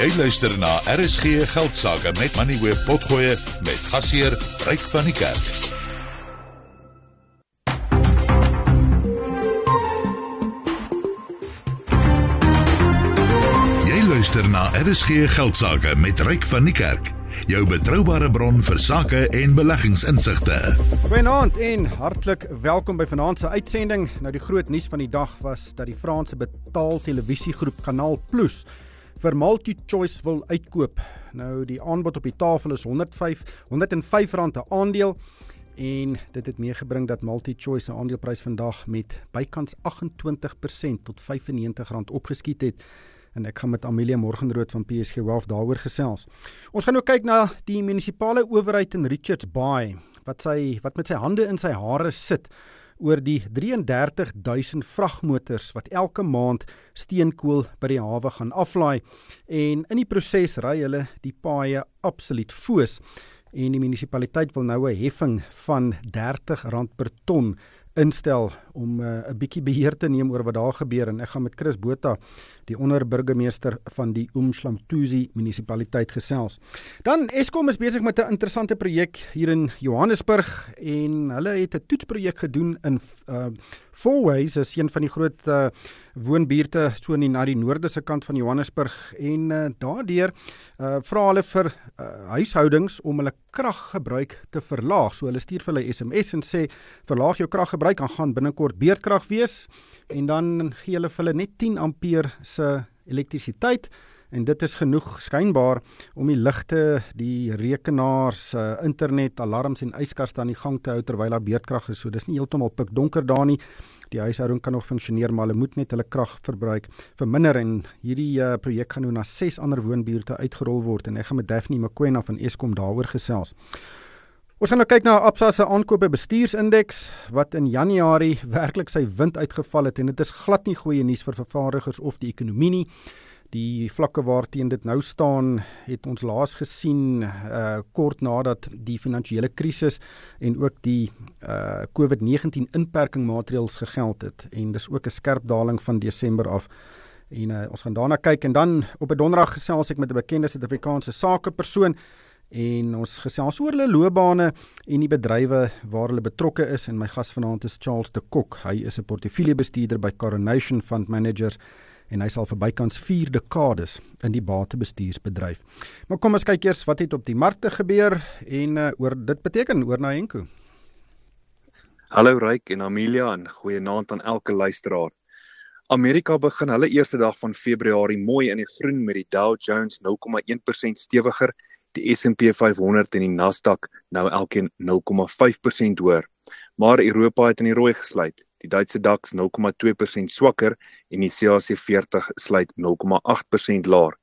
Jy luister na RSG Geldsaake met Money Web Potgoe met gasheer Ryk van die Kerk. Jy luister na RSG Geldsaake met Ryk van die Kerk. Jou betroubare bron vir sake en beleggingsinsigte. Goeienaand en hartlik welkom by vanaand se uitsending. Nou die groot nuus van die dag was dat die Franse betaaltelevisiegroep Canal Plus vir MultiChoice wil uitkoop. Nou die aanbod op die tafel is 105 105 rand 'n aandeel en dit het meegebring dat MultiChoice se aandeleprys vandag met bykans 28% tot R95 opgeskiet het en ek gaan met Amelia Morgenrood van PSG Wealth daaroor gesels. Ons gaan nou kyk na die munisipale owerheid in Richards Bay wat sy wat met sy hande in sy hare sit oor die 33000 vragmotors wat elke maand steenkool by die hawe gaan aflaai en in die proses ry hulle die paaie absoluut foos en die munisipaliteit wil nou 'n heffing van R30 per ton instel om uh, 'n bietjie beheer te neem oor wat daar gebeur en ek gaan met Chris Botha die onderburgemeester van die Umhlamtuzi munisipaliteit gesels. Dan Eskom is besig met 'n interessante projek hier in Johannesburg en hulle het 'n toetsprojek gedoen in uh Fourways is een van die groot uh, woonbuurte so in die, na die noorde se kant van Johannesburg en uh, daardeur uh, vra hulle vir uh, huishoudings om hulle kraggebruik te verlaag. So hulle stuur vir hulle SMS en sê verlaag jou kraggebruik, dan gaan binnekort beerdkrag wees en dan gee hulle vir hulle net 10 ampere se elektrisiteit en dit is genoeg skynbaar om die ligte, die rekenaars, uh, internet, alarms en yskaste aan die gang te hou terwyl daar beerdkrag is. So dis nie heeltemal pikdonker daar nie. Die huishouding kan nog funksioneer, maar hulle moet net hulle kragverbruik verminder en hierdie uh, projek gaan nou na 6 ander woonbuurte uitgerol word en ek gaan met Daphne Mqwena van Eskom daaroor gesels. Ons gaan nou kyk na Absa se aankope bestuursindeks wat in Januarie werklik sy wind uitgeval het en dit is glad nie goeie nuus vir vervaardigers of die ekonomie nie. Die vlakke waarteen dit nou staan, het ons laas gesien uh kort nadat die finansiële krisis en ook die uh COVID-19 inperking maatreëls gegeld het en dis ook 'n skerp daling van Desember af. En uh, ons gaan daarna kyk en dan op 'n donderdag gesels ek met 'n bekende Suid-Afrikaanse sakepersoon en ons gesels oor hulle loopbane en die bedrywe waar hulle betrokke is en my gas vanaand is Charles de Kok. Hy is 'n portefeuljebestuurder by Coronation Fund Managers en hy sal vir bykans 4 dekades in die batebestuursbedryf. Maar kom ons kyk eers wat het op die markte gebeur en uh, oor dit beteken oor na Henko. Hallo Ryk en Amelia en goeienaand aan elke luisteraar. Amerika begin hulle eerste dag van Februarie mooi in die groen met die Dow Jones 0,1% stewiger, die S&P 500 en die Nasdaq nou elkeen 0,5% hoër. Maar Europa het in die rooi gesluit die Duitse DAX 0,2% swakker en die CAC 40 sluit 0,8% laer.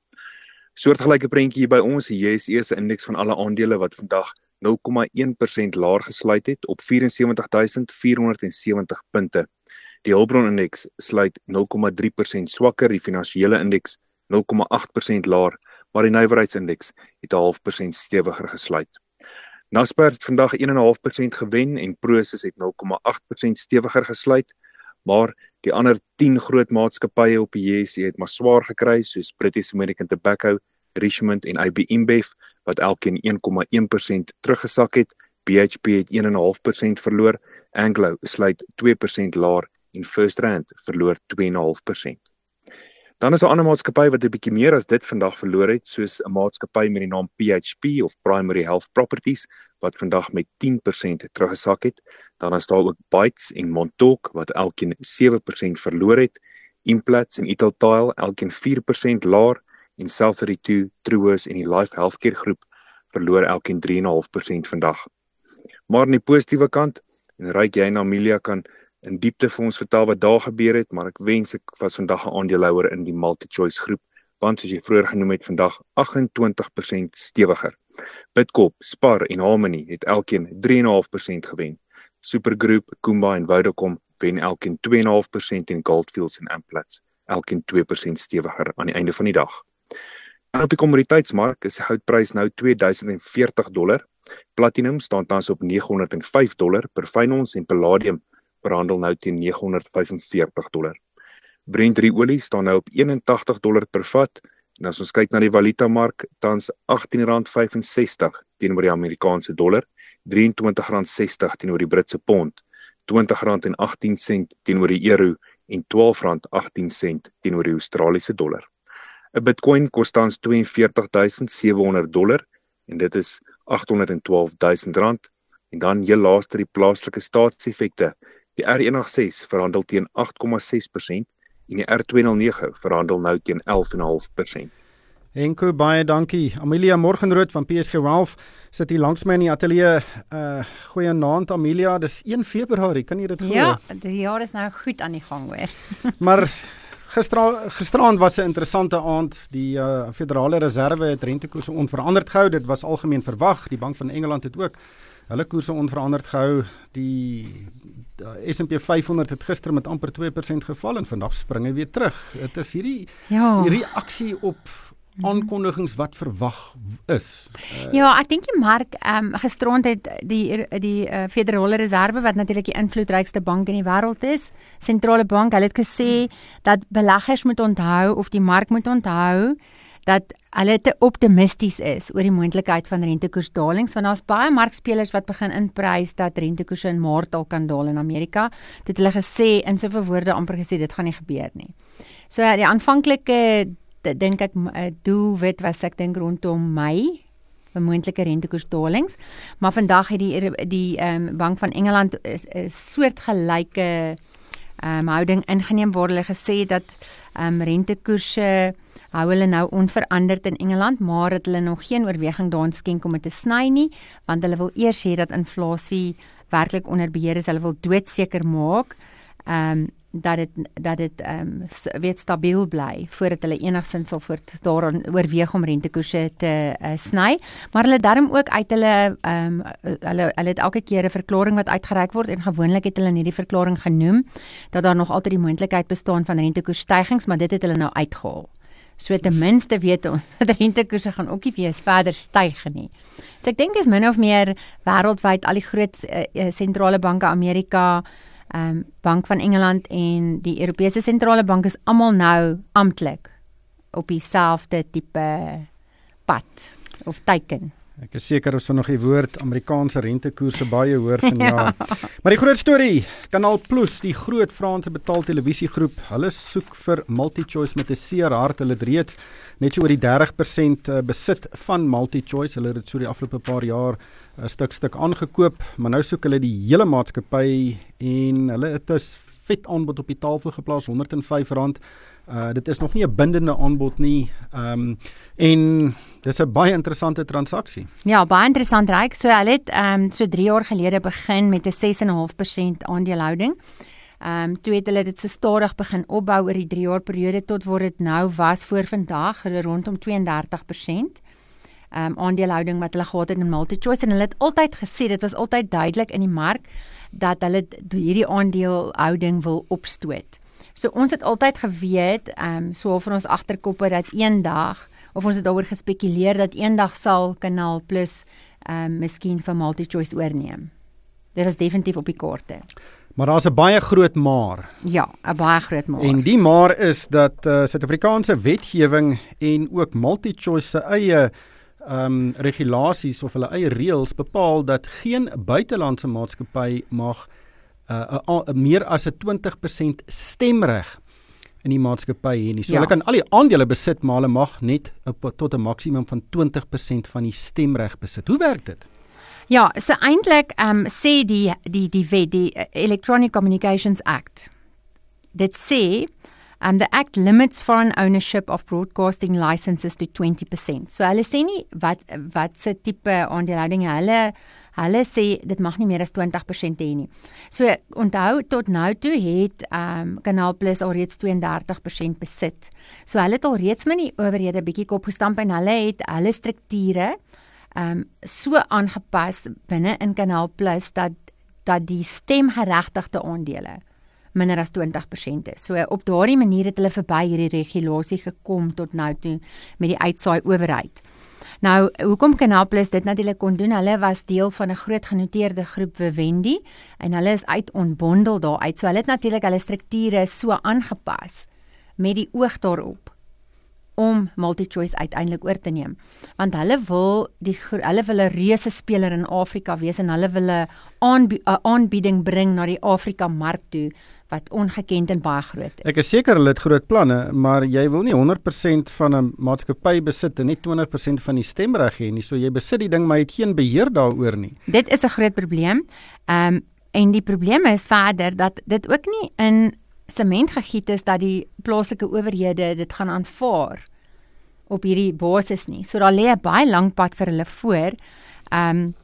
Soortgelyke prentjie hier by ons, die JSE se indeks van alle aandele wat vandag 0,1% laer gesluit het op 74470 punte. Die Hulbron indeks sluit 0,3% swakker, die finansiële indeks 0,8% laer, maar die nywerheidsindeks het 'n half persent stewiger gesluit. Naspers het vandag 1.5% gewen en Prosus het 0.8% stewiger gesluit, maar die ander 10 groot maatskappye op die JSE het maar swaar gekry soos British American Tobacco, Richmond en IB InBev wat elkeen 1.1% teruggesak het. BHP het 1.5% verloor, Anglo sluit 2% laer en FirstRand verloor 2.5%. Dan is daar ander maatskappy wat 'n bietjie meer as dit vandag verloor het, soos 'n maatskappy met die naam PHP of Primary Health Properties wat vandag met 10% teruggesak het. Dan is daar ook Bytes en Montauk wat elkeen 7% verloor het. Implats en Italtile elkeen 4% laer en Self32, Truworths en die Life Healthcare groep verloor elkeen 3.5% vandag. Maar aan die positiewe kant, en ryk jy en Amelia kan in diepte vir ons vertel wat daar gebeur het, maar ek wens ek was vandag 'n aandeelhouer in die MultiChoice groep, want soos jy vroeër genoem het, vandag 28% stewiger. Bidkop, Spar en Harmony het elkeen 3.5% gewen. Supergroep, Kumba en Vodacom wen elkeen 2.5% en Goldfields en Amplats elkeen 2% stewiger aan die einde van die dag. En op die kommoditeitsmark is die goudprys nou 2040 dollar. Platinum staan tans op 905 dollar per fyn ons en palladium verhandel nou teen 945 dollar. Brent olie staan nou op 81 dollar per vat. En as ons kyk na die valuta mark, tans R18.65 teenoor die Amerikaanse dollar, R23.60 teenoor die Britse pond, R20.18 teenoor die euro en R12.18 teenoor die Australiese dollar. 'n Bitcoin kos tans 42700 dollar en dit is R812000 en dan heel laaste die plaaslike staatseffekte. Die R186 verhandel teen 8,6% en die R209 verhandel nou teen 11,5%. Enko baie dankie. Amelia Morgenrood van PSG Wealth sit hier langs my in die ateljee. Uh goeie aand Amelia, dis 1 Februarie, kan jy dit glo? Ja, die jaar is nou goed aan die gang hoor. maar gister gisteraand was 'n interessante aand. Die uh Federale Reserve het rentekoerse onveranderd gehou. Dit was algemeen verwag. Die Bank van Engeland het ook hulle koerse onveranderd gehou. Die S&P 500 het gister met amper 2% geval en vandag spring hy weer terug. Dit is hierdie ja. die reaksie op aankondigings wat verwag is. Uh, ja, ek dink die mark ehm um, gisterond het die die uh, Federale Reserve wat natuurlik die invloedrykste bank in die wêreld is, sentrale bank, hulle het gesê dat beleggers moet onthou of die mark moet onthou dat hulle te optimisties is oor die moontlikheid van rentekoersdalings want daar's baie markspelers wat begin inprys dat rentekoerse in Maart al kan daal in Amerika. Dit hulle gesê in soveel woorde amper gesê dit gaan nie gebeur nie. So ja, die aanvanklike dink ek eh, doelwit was ek dink rondom Mei vir moontlike rentekoersdalings, maar vandag het die die ehm um, Bank van Engeland 'n soortgelyke ehm um, houding ingeneem waar hulle gesê dat ehm um, rentekoerse hou hulle nou onveranderd in Engeland, maar het hulle nog geen oorweging daarin skenk om dit te sny nie, want hulle wil eers hê dat inflasie werklik onder beheer is. Hulle wil doodseker maak ehm um, dat dit dat dit ehm um, weet stabiel bly voordat hulle enigsins sal voort daaraan oorweeg om rentekoerse te uh, sny. Maar hulle darm ook uit hulle ehm um, hulle hulle het elke keer 'n verklaring wat uitgereik word en gewoonlik het hulle in hierdie verklaring genoem dat daar nog altyd die moontlikheid bestaan van rentekoersstygings maar dit het hulle nou uitgehaal. So ten minste weet ons dat rentekoerse gaan ook nie weer verder styg nie. So ek dink is min of meer wêreldwyd al die groot uh, sentrale banke Amerika um, Bank van Engeland en die Europese sentrale bank is almal nou amptelik op dieselfde tipe pad of teiken. Ek is seker ons sal nog die woord Amerikaanse rentekoerse baie hoor vanjaar. ja. Maar die groot storie, Kanaal Plus, die groot Franse betaaltelevisiegroep, hulle soek vir MultiChoice met 'n seer hart. Hulle het reeds net so oor die 30% eh, besit van MultiChoice. Hulle het dit so die afgelope paar jaar stuk stuk aangekoop, maar nou soek hulle die hele maatskappy en hulle het 'n vet aanbod op die tafel geplaas, R105. Uh dit is nog nie 'n bindende aanbod nie. Ehm um, en dis 'n baie interessante transaksie. Ja, baie interessant ryk. So hulle het ehm um, so 3 jaar gelede begin met 'n 6.5% aandelehouding. Ehm um, toe het hulle dit so stadig begin opbou oor die 3 jaar periode tot waar dit nou was voor vandag rondom 32% ehm um, aandelehouding wat hulle gehad het in MultiChoice en hulle het altyd gesê dit was altyd duidelik in die mark dat hulle hierdie aandelehouding wil opstoot. So ons het altyd geweet, ehm um, so van ons agterkoppe dat eendag of ons het daaroor gespekuleer dat eendag sal Kanaal Plus ehm um, miskien vir MultiChoice oorneem. Dit was definitief op die kaarte. Maar daar's 'n baie groot maar. Ja, 'n baie groot maar. En die maar is dat uh, Suid-Afrikaanse wetgewing en ook MultiChoice se eie um, regulasies of hulle eie reëls bepaal dat geen buitelandse maatskappy mag uh, uh, uh, meer as 'n 20% stemreg in die maatskappy hê nie. So ja. hulle kan al die aandele besit, maar hulle mag net op, tot 'n maksimum van 20% van die stemreg besit. Hoe werk dit? Ja, so eintlik ehm um, sê die die die wet die Electronic Communications Act. Dit sê Um the act limits foreign ownership of broadcasting licenses to 20%. So hulle sê nie wat wat se tipe aandelehouding hulle hulle sê dit mag nie meer as 20% hê nie. So onthou tot nou toe het um Kanaal Plus alreeds 32% besit. So hulle het alreeds met die owerhede bietjie kop gestamp en hulle het hulle strukture um so aangepas binne in Kanaal Plus dat dat die stemgeregtigde aandele minder as 20% is. So op daardie manier het hulle verby hierdie regulasie gekom tot nou toe met die uitsaai owerheid. Nou, hoekom Canal Plus dit natuurlik kon doen? Hulle was deel van 'n groot genoteerde groep Vivendi en hulle is uit ontbondel daar uit. So hulle het natuurlik hulle strukture so aangepas met die oog daarop om MultiChoice uiteindelik oor te neem. Want hulle wil die hulle wil 'n reuse speler in Afrika wees en hulle wil 'n aanbied, aanbieding bring na die Afrika mark toe wat ongekend en baie groot is. Ek is seker hulle het groot planne, maar jy wil nie 100% van 'n maatskappy besit en net 20% van die stemreg hê nie. So jy besit die ding maar jy het geen beheer daaroor nie. Dit is 'n groot probleem. Ehm um, en die probleem is verder dat dit ook nie in sement gegiet is dat die plaaslike owerhede dit gaan aanvaar op hierdie basis nie. So daar lê 'n baie lang pad vir hulle voor. Ehm um,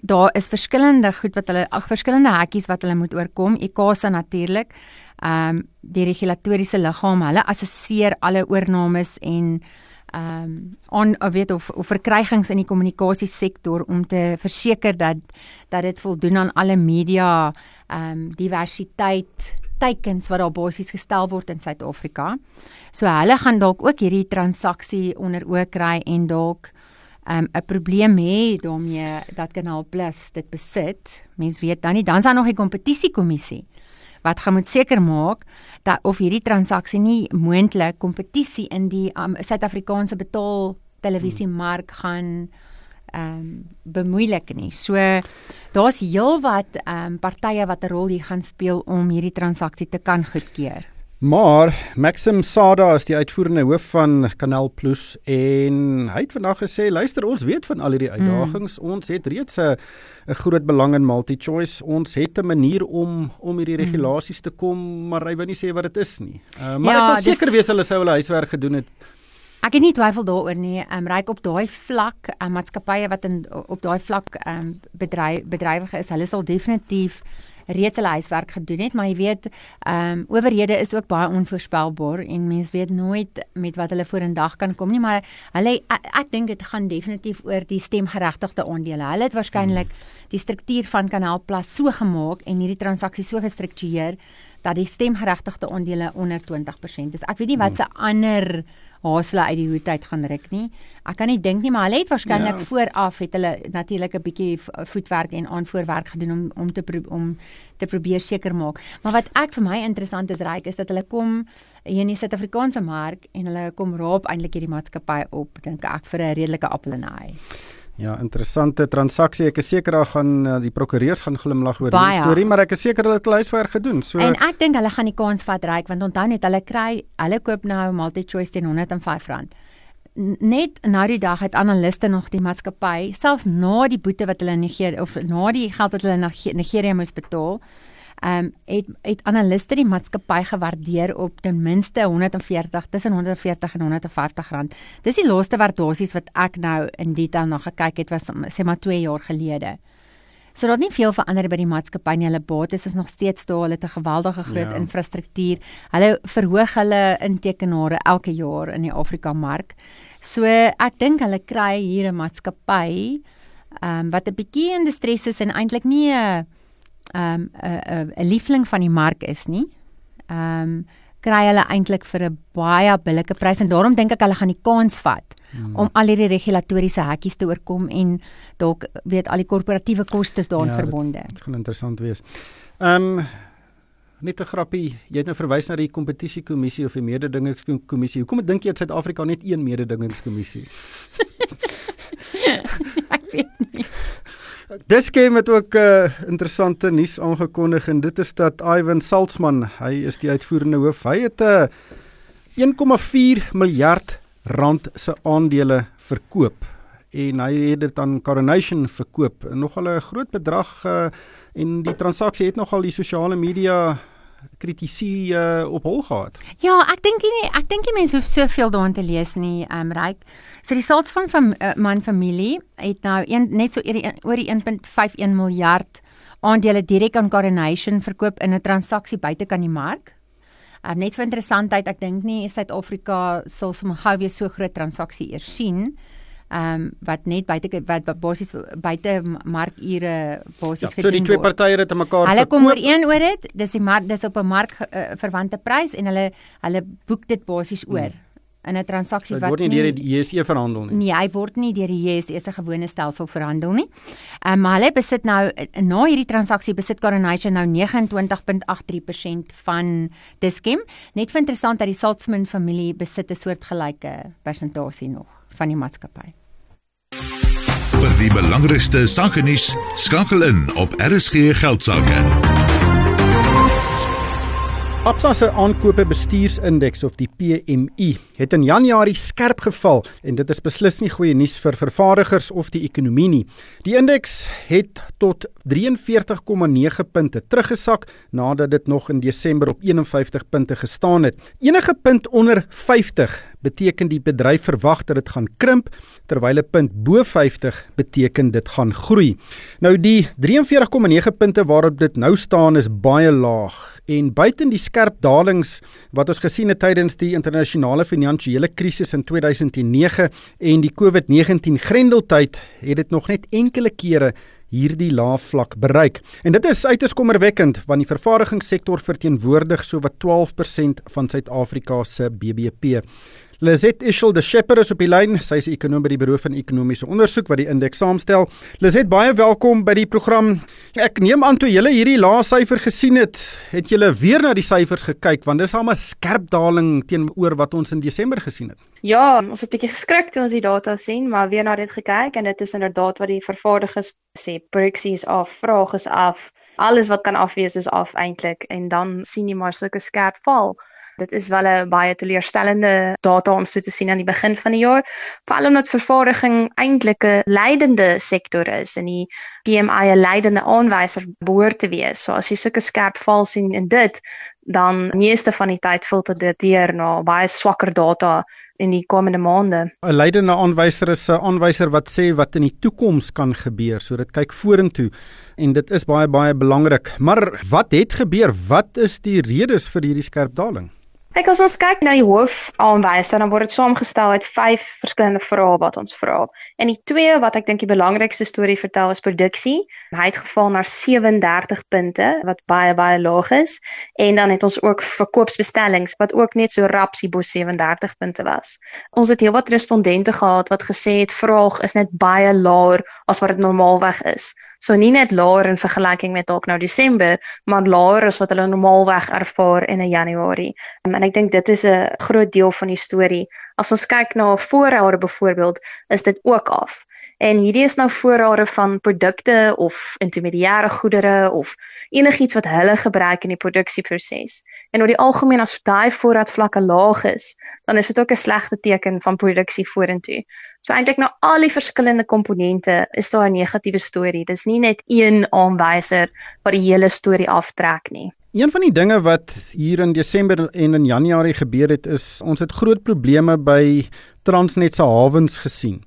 daar is verskillende goed wat hulle ag verskillende hekkies wat hulle moet oorkom. ICASA natuurlik. Ehm um, die regulatoriese liggaam, hulle assesseer alle oornames en ehm um, on weet of of verkrygings in die kommunikasiesektor om te verseker dat dat dit voldoen aan alle media ehm um, diversiteit teikens wat daar basies gestel word in Suid-Afrika. So hulle gaan dalk ook hierdie transaksie onder oë kry en dalk um, 'n um, probleem hê daarmee dat Kanaal Plus dit besit. Mense weet dan nie dan is daar nog 'n kompetisiekommissie wat gaan moet seker maak dat of hierdie transaksie nie moontlik kompetisie in die um, Suid-Afrikaanse betaal televisiemark gaan ehm um, bemoeilik nie. So daar's heelwat ehm um, partye wat 'n rol hier gaan speel om hierdie transaksie te kan goedkeur. Maar Maxim Sada is die uitvoerende hoof van Canal Plus en hy het vandag gesê luister ons weet van al hierdie uitdagings mm. ons het reeds 'n 'n groot belang in multi-choice ons het 'n manier om om hierdie hmm. regulasies te kom maar hy wou nie sê wat dit is nie uh, maar ja, ek sal seker wees hulle sou hulle huiswerk gedoen het Ek het nie twyfel daaroor nie. Ehm um, ryk op daai vlak, um, maatskappye wat in op daai vlak ehm um, bedryf bedrywige is, hulle sal definitief reeds hulle huiswerk gedoen het, maar jy weet, ehm um, owerhede is ook baie onvoorspelbaar en mens weet nooit met wat hulle vorendag kan kom nie, maar hulle ek, ek dink dit gaan definitief oor die stemgeregtigde aandele. Hulle het waarskynlik hmm. die struktuur van Kanaal Plus so gemaak en hierdie transaksie so gestruktureer dat die stemgeregtigde aandele onder 20% is. Ek weet nie wat se ander haasle uit die hoed uit gaan ruk nie. Ek kan nie dink nie, maar hulle het waarskynlik ja. vooraf het hulle natuurlik 'n bietjie voetwerk en aanvoorwerk gedoen om om te om te probeer seker maak. Maar wat ek vir my interessant is ryk is dat hulle kom hier in die Suid-Afrikaanse mark en hulle kom raap eintlik hierdie maatskappy op, dink ek vir 'n redelike appel en 'n ei. Ja, interessante transaksie. Ek is seker daar gaan uh, die prokureurs gaan glimlag oor die storie, maar ek is seker hulle het huiswerk gedoen. So En ek dink hulle gaan die kans vat ryk want onthou net hulle kry hulle koop nou MultiChoice teen R105. Net na die dag het analiste nog die maatskappy, selfs na die boete wat hulle negeer of na die geld wat hulle na Nigeria moes betaal, ehm um, het het analiste die maatskappy gewaardeer op ten minste 140 tussen 140 en 150 rand. Dis die laaste waardasies wat ek nou in detail na gekyk het was sê maar 2 jaar gelede. So daar het nie veel verander by die maatskappy nie. Hulle bates is nog steeds daar. Hulle het 'n geweldige groot ja. infrastruktuur. Hulle verhoog hulle intekenaars elke jaar in die Afrika mark. So ek dink hulle kry hier 'n maatskappy ehm um, wat 'n bietjie in distress is en eintlik nie 'n ehm um, 'n 'n liefling van die mark is nie. Ehm um, kry hulle eintlik vir 'n baie billike prys en daarom dink ek hulle gaan die kans vat hmm. om al hierdie regulatoriese hekkies te oorkom en dalk weet al die korporatiewe kostes daarin ja, verbonde. Dit gaan interessant wees. Ehm um, net 'n grappie, jy het nou verwys na die kompetisiekommissie of die mededingingskommissie. Hoekom dink jy dat Suid-Afrika net een mededingingskommissie? ek weet nie. Dis game het ook 'n uh, interessante nuus aangekondig en dit is dat Ivan Salzman, hy is die uitvoerende hoof, hy het 'n uh, 1,4 miljard rand se aandele verkoop en hy het dit aan Coronation verkoop. Nogal 'n groot bedrag uh, en die transaksie het nogal die sosiale media kritisie uh, op hol gehad. Ja, ek dink nie ek dink die mense hoef soveel daarin te lees nie, ehm um, ryk. So die salts van van uh, man familie het nou een, net so oor die, oor die 1.51 miljard aandele direk aan Coronation verkoop in 'n transaksie buite kan die mark. Um, net vir interessantheid, ek dink nie Suid-Afrika sal sommer gou weer so groot transaksie eers sien ehm um, wat net buite wat basies buite markure basies ja, so die twee partye het mekaar Hulle kom ooreen oor dit. Dis die mark dis op 'n mark uh, verwante prys en hulle hulle boek dit basies oor. Hmm. in 'n transaksie wat word nie deur die JSE verhandel nie. Nee, hy word nie deur die JSE se gewone stelsel verhandel nie. Ehm um, maar hulle besit nou na hierdie transaksie besit Coronation nou 29.83% van Dischem. Net vir interessant dat die Saltzman familie besit 'n soortgelyke persentasie nog van die maatskappy. Vir die belangrikste sake nuus skakel in op RSG Geldsaake. Absa se aankope bestuursindeks of die PMI het in Januarie skerp geval en dit is beslis nie goeie nuus vir vervaardigers of die ekonomie nie. Die indeks het tot 43,9 punte teruggesak nadat dit nog in Desember op 51 punte gestaan het. Enige punt onder 50 beteken die bedryf verwag dat dit gaan krimp terwyl 'n punt bo 50 beteken dit gaan groei. Nou die 43,9 punte waarop dit nou staan is baie laag en buiten die skerp dalings wat ons gesien het tydens die internasionale finansiële krisis in 2009 en die COVID-19 grendeltyd het dit nog net enkele kere hierdie lae vlak bereik. En dit is uiters kommerwekkend want die vervaardigingssektor verteenwoordig sowat 12% van Suid-Afrika se BBP. Lizet Ishel de Shepherd is op die lyn. Sy is ekonom by die Buro van Ekonomiese Onderzoek wat die indeks saamstel. Lizet, baie welkom by die program. Ek neem aan toe julle hierdie lae syfer gesien het, het julle weer na die syfers gekyk want dis al 'n skerp daling teenoor wat ons in Desember gesien het. Ja, ons het 'n bietjie geskrik toe ons die data sien, maar weer na dit gekyk en dit is inderdaad wat die vervaardigers sê, produksie is af, vraag is af, alles wat kan afwees is af eintlik en dan sien jy maar sulke skerp val. Dit is wel 'n baie teleurstellende data om so te sien aan die begin van die jaar, veral omdat vervaardiging eintlik 'n leidende sektor is en die PMI 'n leidende aanwyser behoort te wees. So as jy sulke skerp val sien in dit, dan meeste van die tyd filter dit deur na baie swakker data in die komende maande. 'n Leidende aanwyser is 'n aanwyser wat sê wat in die toekoms kan gebeur, so dit kyk vorentoe en dit is baie baie belangrik. Maar wat het gebeur? Wat is die redes vir hierdie skerp daling? Kyk as ons kyk na die hoofaanwyser dan word dit saamgestel uit vyf verskillende vrae wat ons vra. En die twee wat ek dink die belangrikste storie vertel is produksie. Hy het geval na 37 punte wat baie baie laag is en dan het ons ook verkoopsbestellings wat ook net so rapsie bo 37 punte was. Ons het heelwat respondente gehad wat gesê het vraag is net baie laer as wat dit normaalweg is. So nie net laer in vergelyking met dalk nou Desember, maar laer as wat hulle normaalweg ervaar in 'n Januarie. Um, en ek dink dit is 'n groot deel van die storie. As ons kyk na voorrade byvoorbeeld, is dit ook af. En hierdie is nou voorrade van produkte of intermediêre goedere of enigiets wat hulle gebruik in die produksieproses. En oor die algemeen as daai voorraadvlakke laag is, dan is dit ook 'n slegte teken van produksie vorentoe. So eintlik na al die verskillende komponente is daar 'n negatiewe storie. Dis nie net een aanwyser wat die hele storie aftrek nie. Een van die dinge wat hier in Desember en in Januarie gebeur het is ons het groot probleme by Transnet se hawens gesien.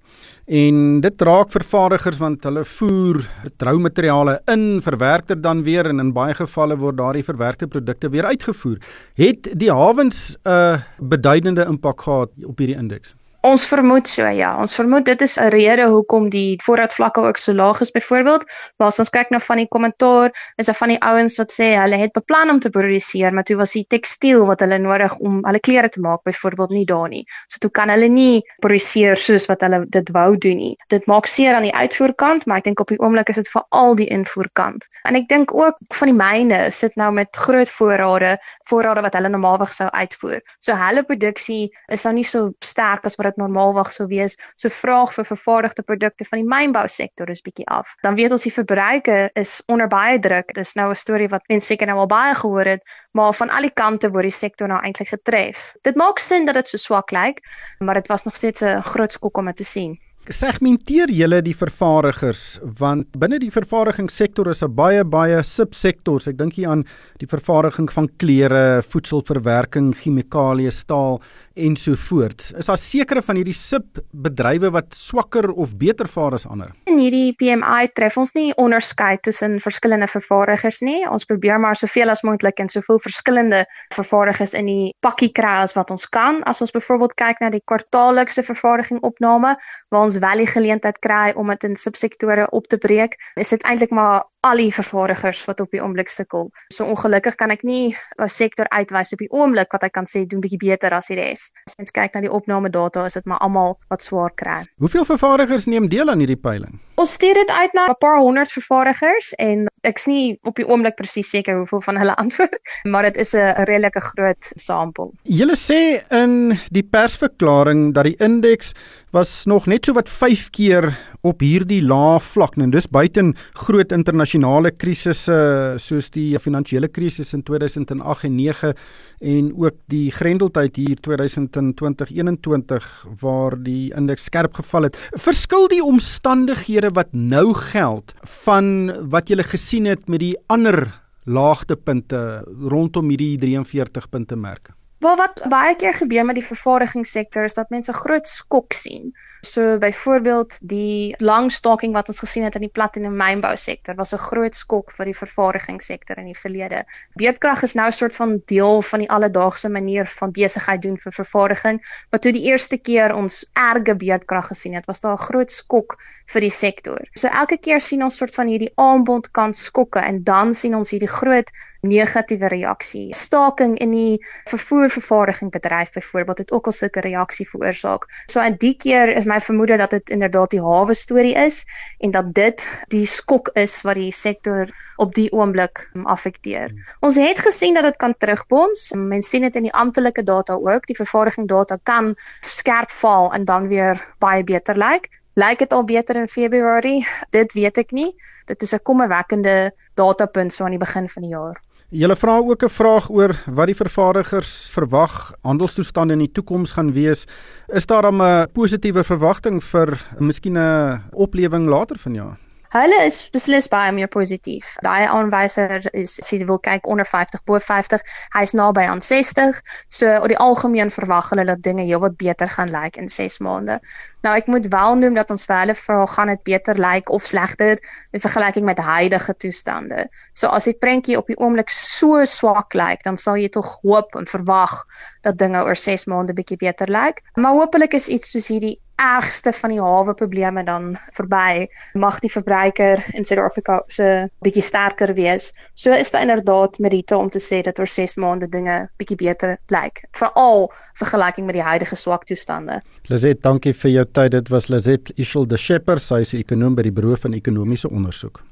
En dit raak vervaardigers want hulle voer troumateriale in, verwerk dit dan weer en in baie gevalle word daardie verwerkte produkte weer uitgevoer. Het die hawens 'n uh, beduidende impak gehad op hierdie indeks? Ons vermoed so ja, ons vermoed dit is 'n rede hoekom die voorraadvlakke ook so laag is byvoorbeeld. Maar as ons kyk na van die kommentaar, is daar van die ouens wat sê hulle het beplan om te produseer, maar toe was die tekstiel wat hulle nodig om hulle klere te maak byvoorbeeld nie daar nie. So toe kan hulle nie produseer soos wat hulle dit wou doen nie. Dit maak seer aan die uitvoerkant, maar ek dink op die oomblik is dit veral die invoerkant. En ek dink ook van die myne sit nou met groot voorrade, voorrade wat hulle normaalweg sou uitvoer. So hulle produksie is nou nie so sterk as wat dit normaalweg sou wees. So vraag vir vervaardigde produkte van die mynbousektor is bietjie af. Dan weet ons die verbruiker is onder baie druk. Dis nou 'n storie wat mense seker nou al baie gehoor het, maar van al die kante word die sektor nou eintlik getref. Dit maak sin dat dit so swak lyk, maar dit was nog steeds 'n groot skok om te sien segmenteer julle die vervaardigers want binne die vervaardigingssektor is 'n baie baie subsektors. Ek dink hier aan die vervaardiging van klere, voedselverwerking, chemikalieë, staal ensovoorts. Is daar sekere van hierdie subbedrywe wat swakker of beter vaar as ander? In hierdie PMI tref ons nie onderskeid tussen verskillende vervaardigers nie. Ons probeer maar soveel as moontlik en soveel verskillende vervaardigers in die pakkie kry as wat ons kan. As ons byvoorbeeld kyk na die kwartaallikse vervaardiging opname waar ons wel die geleentheid kry om dit in subsektore op te breek, is dit eintlik maar al die vervaardigers wat op die oomblik sukkel. So ongelukkig kan ek nie 'n sektor uitwys op die oomblik wat ek kan sê doen bietjie beter as die res. As ons kyk na die opname data is dit maar almal wat swaar kry. Hoeveel vervaardigers neem deel aan hierdie peiling? Ons stuur dit uit na 'n paar honderd vervaardigers en ek's nie op die oomblik presies seker hoeveel van hulle antwoord, maar dit is 'n redelike groot sampel. Julle sê in die persverklaring dat die indeks was nog net so wat 5 keer op hierdie lae vlak en dis buiten groot internasionale krisisse soos die finansiële krisis in 2008 en 9 en ook die grendeltyd hier 2020-21 waar die indeks skerp geval het. Verskil die omstandighede wat nou geld van wat jy gesien het met die ander laagtepunte rondom hierdie 43 punte merke? Wel wat baie keer gebeur met die vervaardigingssektor is dat mense groot skok sien. So byvoorbeeld die lang staking wat ons gesien het in die platinum mynbou sektor was 'n groot skok vir die vervaardigingssektor in die verlede. Beerdkrag is nou 'n soort van deel van die alledaagse manier van besigheid doen vir vervaardiging, maar toe die eerste keer ons erge beerdkrag gesien het, was daar 'n groot skok vir die sektor. So elke keer sien ons soort van hierdie aanbod kan skokke en dan sien ons hierdie groot negatiewe reaksie. Staking in die vervoervervaardiging bedryf byvoorbeeld het ook al sulke reaksie veroorsaak. So in die keer is my vermoede dat dit inderdaad die hawe storie is en dat dit die skok is wat die sektor op die oomblik affekteer. Ons het gesien dat dit kan terugbons. Mense sien dit in die amptelike data ook. Die vervaardiging data kan skerp val en dan weer baie beter lyk. Lyk dit al beter in Februarie? Dit weet ek nie. Dit is 'n kommerwekkende datapunt so aan die begin van die jaar. Julle vra ook 'n vraag oor wat die vervaardigers verwag handelstoestande in die toekoms gaan wees. Is daar 'n positiewe verwagting vir miskien 'n oplewing later vanjaar? Hulle is beslis baie meer positief. Daai aanwyser is as jy wil kyk onder 50 bo 50, hy's naby aan 60. So oor die algemeen verwag hulle dat dinge heelwat beter gaan lyk in 6 maande. Nou ek moet wel noem dat ons vir hulle vra gaan dit beter lyk of slegter in vergelyking met huidige toestande. So as die prentjie op die oomblik so swak lyk, dan sal jy tog hoop en verwag dat dinge oor 6 maande bietjie beter lyk. Maar hopelik is iets soos hierdie ergste van die hawe probleme dan verby, mag die verbruiker in Suid-Afrika se bietjie sterker wees. So is dit inderdaad meriete om te sê dat oor 6 maande dinge bietjie beter lyk, veral vergelyking met die huidige swak toestande. Lizet, dankie vir jou tyd. Dit was Lizet Ishel de Shepherd, sy is 'n ekonom by die Buro van Ekonomiese Onderzoek.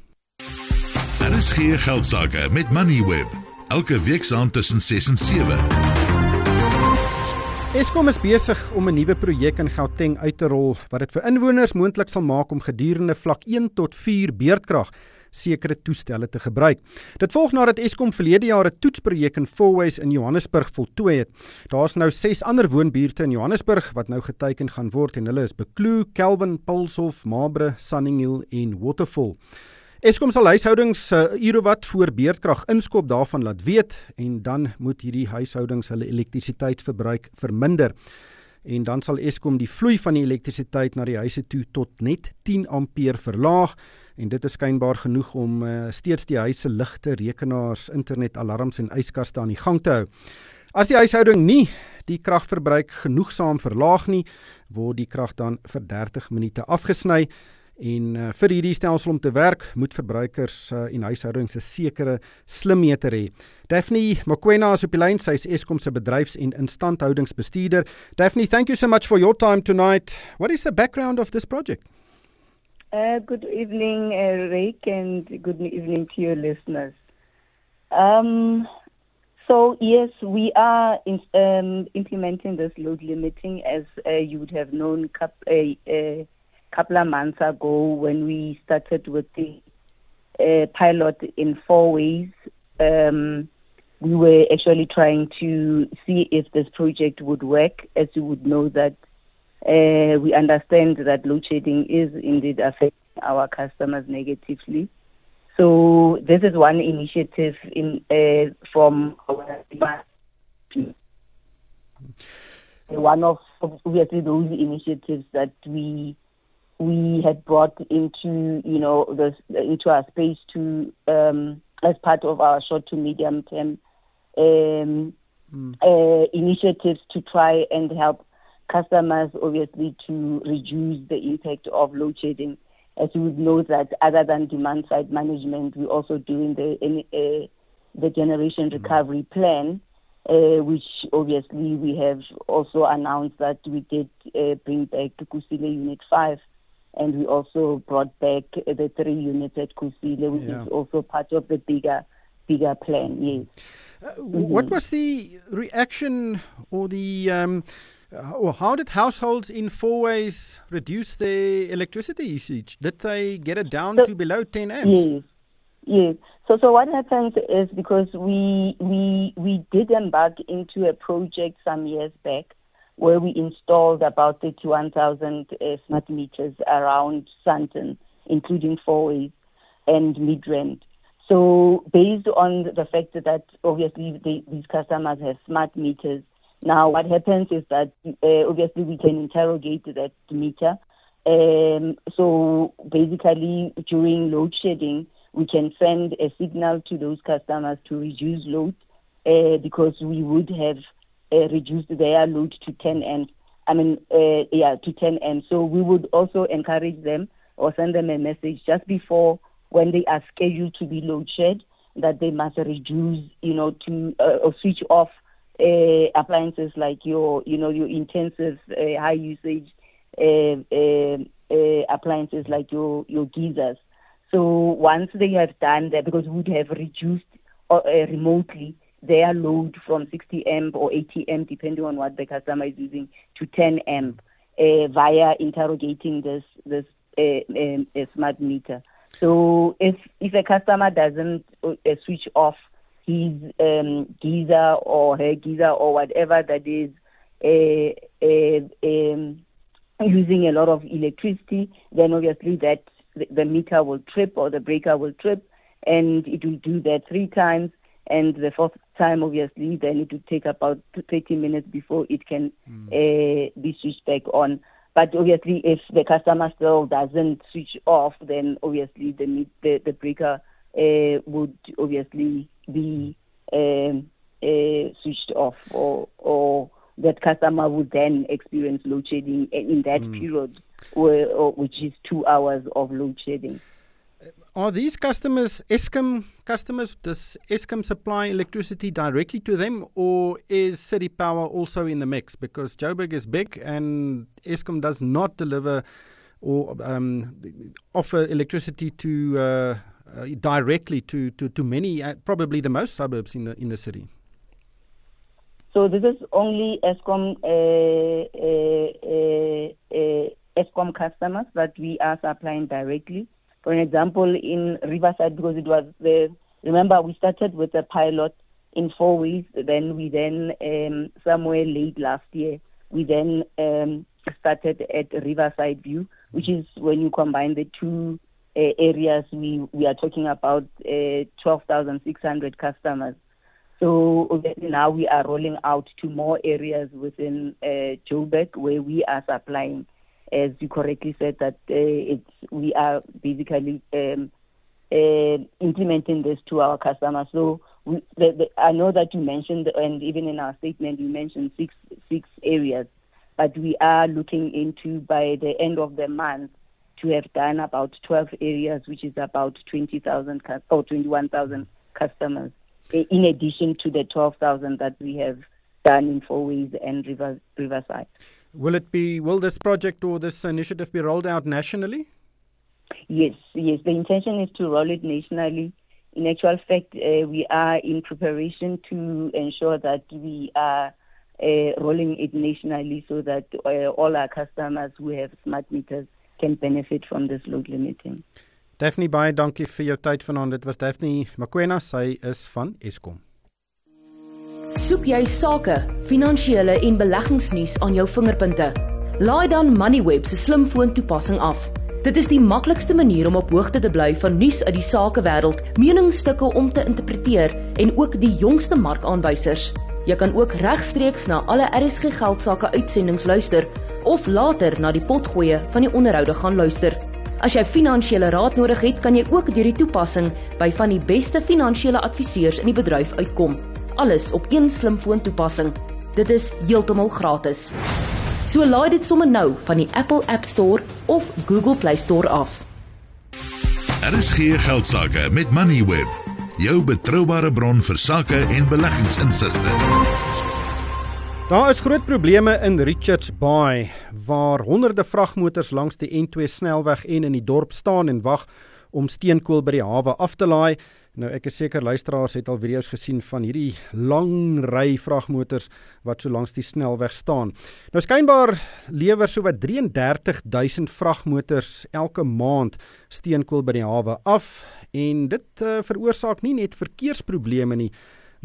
Daar is geen geld sake met Moneyweb. Elke week saam tussen 6 en 7. Eskom is besig om 'n nuwe projek in Gauteng uit te rol wat dit vir inwoners moontlik sal maak om gedurende vlak 1 tot 4 beerdkrag sekere toestelle te gebruik. Dit volg nadat Eskom verlede jaar 'n toetsprojek in Fourways in Johannesburg voltooi het. Daar's nou 6 ander woonbuurte in Johannesburg wat nou geteken gaan word en hulle is Bekloo, Kelvin, Pulshof, Mabre, Sunninghill en Waterfall. Eskom sal huishoudings se uh, ure wat voor beerdkrag inskop daarvan laat weet en dan moet hierdie huishoudings hulle elektrisiteitsverbruik verminder. En dan sal Eskom die vloei van die elektrisiteit na die huise toe tot net 10 ampere verlaag en dit is skynbaar genoeg om uh, steeds die huise ligte, rekenaars, internet, alarms en yskaste aan die gang te hou. As die huishouding nie die kragverbruik genoegsaam verlaag nie, word die krag dan vir 30 minute afgesny En uh, vir hierdie stelsel om te werk, moet verbruikers uh, en huishoudings 'n sekere slimmeter hê. Daphne Mokoena is op die lyn, sy is Eskom se bedryfs- en instandhoudingsbestuurder. Daphne, thank you so much for your time tonight. What is the background of this project? Uh, good evening, uh, Rick, and good evening to your listeners. Um, so, yes, we are in, um, implementing this load limiting as uh, you would have known. Uh, couple of months ago when we started with the uh, pilot in Fourways. Um, we were actually trying to see if this project would work. As you would know that uh, we understand that load shedding is indeed affecting our customers negatively. So this is one initiative in uh, from our one of obviously those initiatives that we we had brought into you know the into our space to um, as part of our short to medium term um, mm. uh, initiatives to try and help customers obviously to reduce the impact of load shedding as you would know that other than demand side management, we're also doing the uh, the generation recovery plan, uh, which obviously we have also announced that we did uh, bring back Kusile Unit 5 and we also brought back the three units at Kusile, which yeah. is also part of the bigger bigger plan. Yes. Uh, what mm-hmm. was the reaction or the um, uh, or how did households in Fourways reduce their electricity usage? Did they get it down so, to below 10 amps? Yes. Yes. So, so what happens is because we we we did embark into a project some years back where we installed about 31,000 uh, smart meters around Sandton, including Fourways and Midrand. So based on the fact that obviously they, these customers have smart meters, now what happens is that uh, obviously we can interrogate that meter. Um, so basically during load shedding, we can send a signal to those customers to reduce load uh, because we would have uh, reduced their load to 10 amps. I mean, uh, yeah, to 10 amps. So we would also encourage them or send them a message just before when they are scheduled to be load shed that they must reduce, you know, to uh, or switch off uh, appliances like your, you know, your intensive uh, high usage uh, uh, uh, appliances like your your geysers. So once they have done that, because we would have reduced remotely their load from 60 amp or 80 amp, depending on what the customer is using, to 10 amp via interrogating this this um, smart meter. So if if a customer doesn't uh, switch off his um, geyser or her geyser or whatever that is uh, uh, um, using a lot of electricity, then obviously that the meter will trip or the breaker will trip, and it will do that three times. And the fourth time, obviously, then it will take about 30 minutes before it can mm. uh, be switched back on. But obviously, if the customer still doesn't switch off, then obviously the the, the breaker uh, would obviously be um, uh, switched off, or or that customer would then experience load shedding in that mm. period, where, which is two hours of load shedding. Are these customers Eskom customers? Does Eskom supply electricity directly to them, or is City Power also in the mix? Because Joburg is big, and Eskom does not deliver or um, offer electricity to uh, uh, directly to to, to many, uh, probably the most suburbs in the in the city. So this is only Eskom uh, uh, uh, Eskom customers that we are supplying directly. For an example, in Riverside, because it was the, remember we started with a pilot in four weeks, then we then, um, somewhere late last year, we then um, started at Riverside View, which is when you combine the two uh, areas, we, we are talking about uh, 12,600 customers. So now we are rolling out to more areas within uh, Joburg where we are supplying as you correctly said, that uh, it's we are basically um, uh, implementing this to our customers. So we, the, the, I know that you mentioned, and even in our statement, you mentioned six six areas, but we are looking into by the end of the month to have done about 12 areas, which is about 20,000 or 21,000 customers, in addition to the 12,000 that we have done in Fourways and River, Riverside. Will it be? Will this project or this initiative be rolled out nationally? Yes, yes. The intention is to roll it nationally. In actual fact, uh, we are in preparation to ensure that we are uh, rolling it nationally so that uh, all our customers who have smart meters can benefit from this load limiting. Daphne baie dankie vir jou tyd vanaand. Dit was Daphne Makwena, sy is van Eskom. Soek jy sake, finansiële en beleggingsnuus aan jou vingerpunte? Laai dan Moneyweb se slimfoon toepassing af. Dit is die maklikste manier om op hoogte te bly van nuus uit die sakewêreld, meningsstukke om te interpreteer en ook die jongste markaanwysers. Jy kan ook regstreeks na alle RSG geldsaake uitsendings luister of later na die potgoeie van die onderhoude gaan luister. As jy finansiële raad nodig het, kan jy ook deur die toepassing by van die beste finansiële adviseurs in die bedryf uitkom alles op een slimfoon toepassing. Dit is heeltemal gratis. So laai dit sommer nou van die Apple App Store of Google Play Store af. RSG Geldsaake met Moneyweb, jou betroubare bron vir sake en beleggingsinsigte. Daar is groot probleme in Richards Bay waar honderde vragmotors langs die N2 snelweg en in die dorp staan en wag om steenkool by die hawe af te laai. Nou ek is seker luisteraars het al video's gesien van hierdie lang ry vragmotors wat so langs die snelweg staan. Nou skynbaar lewer so wat 33000 vragmotors elke maand steenkool by die hawe af en dit uh, veroorsaak nie net verkeersprobleme nie,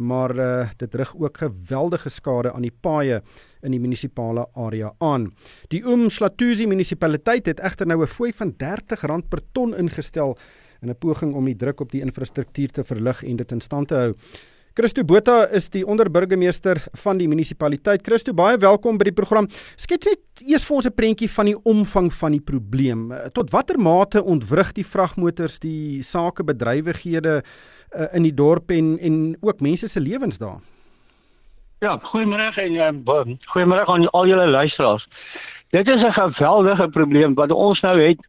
maar uh, dit rig ook geweldige skade aan die paaie in die munisipale area aan. Die Umhlatuzi munisipaliteit het egter nou 'n fooi van R30 per ton ingestel in 'n poging om die druk op die infrastruktuur te verlig en dit in stand te hou. Christo Botha is die onderburgemeester van die munisipaliteit. Christo, baie welkom by die program. Skets net eers vir ons 'n prentjie van die omvang van die probleem. Tot watter mate ontwrig die vragmotors die sakebedrywighede uh, in die dorp en en ook mense se lewens daar? Ja, goeiemôre en uh, goeiemôre aan al julle luisteraars. Dit is 'n geweldige probleem wat ons nou het